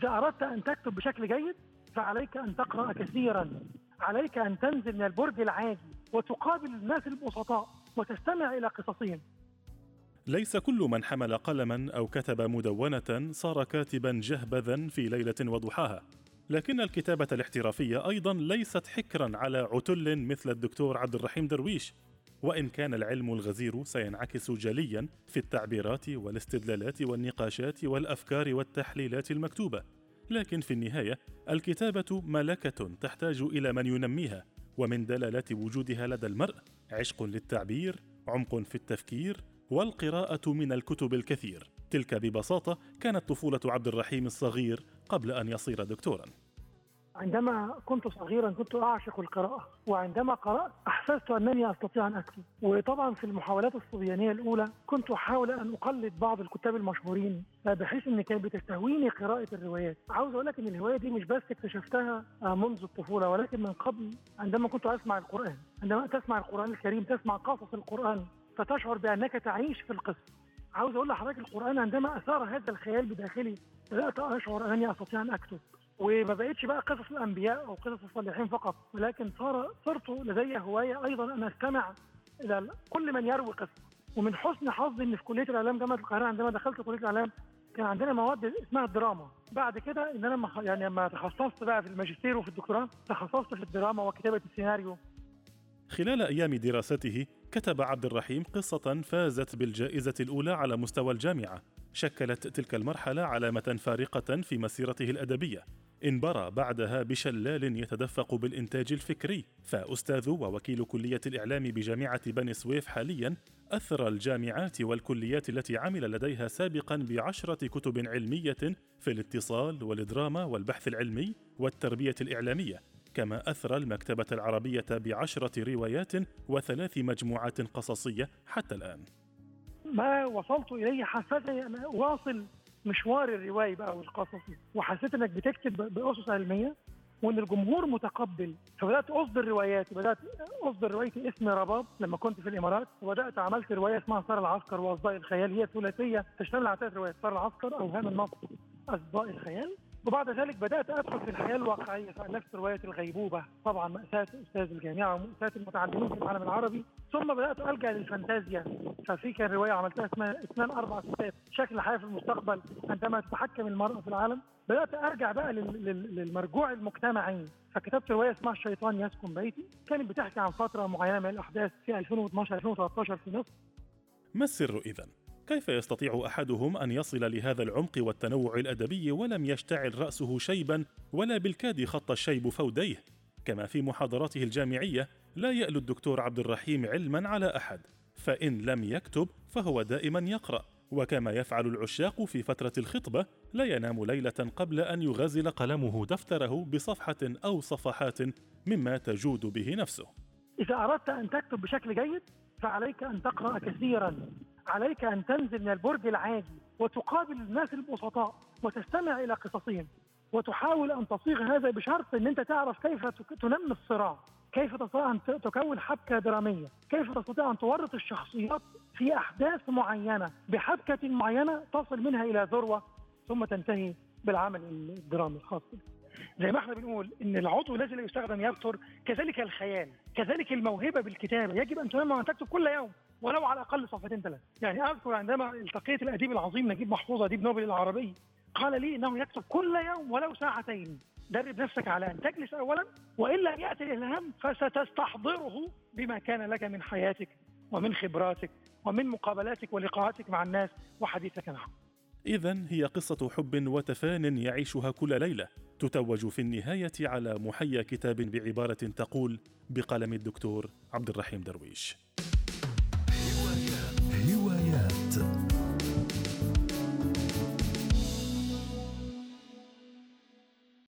إذا أردت أن تكتب بشكل جيد فعليك أن تقرأ كثيرا. عليك أن تنزل من البرج العاجي وتقابل الناس البسطاء وتستمع إلى قصصهم. ليس كل من حمل قلما أو كتب مدونة صار كاتبا جهبذا في ليلة وضحاها. لكن الكتابة الاحترافية أيضا ليست حكرا على عتل مثل الدكتور عبد الرحيم درويش. وإن كان العلم الغزير سينعكس جليا في التعبيرات والاستدلالات والنقاشات والأفكار والتحليلات المكتوبة. لكن في النهاية الكتابة ملكة تحتاج إلى من ينميها ومن دلالات وجودها لدى المرء عشق للتعبير عمق في التفكير والقراءة من الكتب الكثير. تلك ببساطة كانت طفولة عبد الرحيم الصغير قبل أن يصير دكتورا. عندما كنت صغيرا كنت أعشق القراءة وعندما قرأت أحسست أنني أستطيع أن أكتب. وطبعا في المحاولات الصبيانية الأولى كنت أحاول أن أقلد بعض الكتاب المشهورين بحيث ان كانت بتستهويني قراءة الروايات. عاوز أقول لك إن الهواية دي مش بس اكتشفتها منذ الطفولة ولكن من قبل عندما كنت أسمع القرآن. عندما تسمع القرآن الكريم تسمع قصص القرآن فتشعر بأنك تعيش في القصة. عاوز أقول لحضرتك القرآن عندما أثار هذا الخيال بداخلي بدأت أشعر أنني أستطيع أن أكتب. وما بقتش بقى قصص الأنبياء أو قصص الصالحين فقط ولكن صار صرت لدي هواية أيضا أن أستمع إلى كل من يروي قصة. ومن حسن حظي ان في كلية الإعلام جامعة القاهرة عندما دخلت كلية الإعلام كان عندنا مواد اسمها الدراما. بعد كده إن أنا يعني لما تخصصت بقى في الماجستير وفي الدكتوراه تخصصت في الدراما وكتابة السيناريو. خلال أيام دراسته كتب عبد الرحيم قصة فازت بالجائزة الأولى على مستوى الجامعة. شكلت تلك المرحلة علامة فارقة في مسيرته الأدبية. انبرى بعدها بشلال يتدفق بالإنتاج الفكري. فأستاذ ووكيل كلية الإعلام بجامعة بني سويف حاليا أثرى الجامعات والكليات التي عمل لديها سابقا بعشرة كتب علمية في الاتصال والدراما والبحث العلمي والتربية الإعلامية. كما أثرى المكتبة العربية بعشرة روايات وثلاث مجموعات قصصية حتى الآن. ما وصلت إليه حسيت أن أواصل مشوار الروائي بقى والقصصي وحسيت إنك بتكتب باسس علمية وإن الجمهور متقبل. فبدأت أصدر رواياتي بدأت أصدر روايتي اسم رباب لما كنت في الإمارات وبدأت عملت رواية اسمها صار العسكر وأصداء الخيال. هي ثلاثيه تشتمل على ثلاث روايات صار العسكر أوهام النصر أصداء الخيال. وبعد ذلك بدأت أدخل في الحياة الواقعية فالفت روايه الغيبوبة. طبعا مأساة أستاذ الجامعة ومأساة المتعلمين في العالم العربي. ثم بدأت ألجأ للفانتازيا. ففي كان رواية عملتها اسمها اثنان أربع ستات شكل الحياة في المستقبل عندما تتحكم المراه في العالم. بدأت أرجع بقى للمرجوع المجتمعي. فكتبت رواية اسمها الشيطان يسكن بيتي. كانت بتحكي عن فترة معينة من الأحداث في 2012 2013 في مصر. ما السر اذا؟ كيف يستطيع أحدهم أن يصل لهذا العمق والتنوع الأدبي ولم يشتعل رأسه شيبا ولا بالكاد خط الشيب فوديه؟ كما في محاضراته الجامعية لا يالو الدكتور عبد الرحيم علما على أحد فإن لم يكتب فهو دائما يقرأ. وكما يفعل العشاق في فترة الخطبة لا ينام ليلة قبل أن يغازل قلمه دفتره بصفحة أو صفحات مما تجود به نفسه. إذا أردت أن تكتب بشكل جيد فعليك أن تقرأ كثيرا. عليك أن تنزل من البرج العاجي وتقابل الناس البسطاء وتستمع إلى قصصهم وتحاول أن تصيغ هذا بشرط إن أنت تعرف كيف تنمي الصراع كيف تستطيع أن تكون حبكة درامية كيف تستطيع أن تورط الشخصيات في أحداث معينة بحبكة معينة تصل منها إلى ذروة ثم تنتهي بالعمل الدرامي الخاص زي ما إحنا بنقول إن العضو الذي لا يستخدم يبتر كذلك الخيال كذلك الموهبة بالكتابة. يجب أن تنمى وان تكتب كل يوم ولو على الأقل صفحتين ثلاث يعني أذكر عندما التقيت الأديب العظيم نجيب محفوظ أديب نوبل العربي قال لي إنه يكتب كل يوم ولو ساعتين. درب نفسك على أن تجلس اولا والا يأتي الالهام فستستحضره بما كان لك من حياتك ومن خبراتك ومن مقابلاتك ولقاءاتك مع الناس وحديثك معهم. اذا هي قصة حب وتفان يعيشها كل ليلة تتوج في النهاية على محيا كتاب بعبارة تقول بقلم الدكتور عبد الرحيم درويش.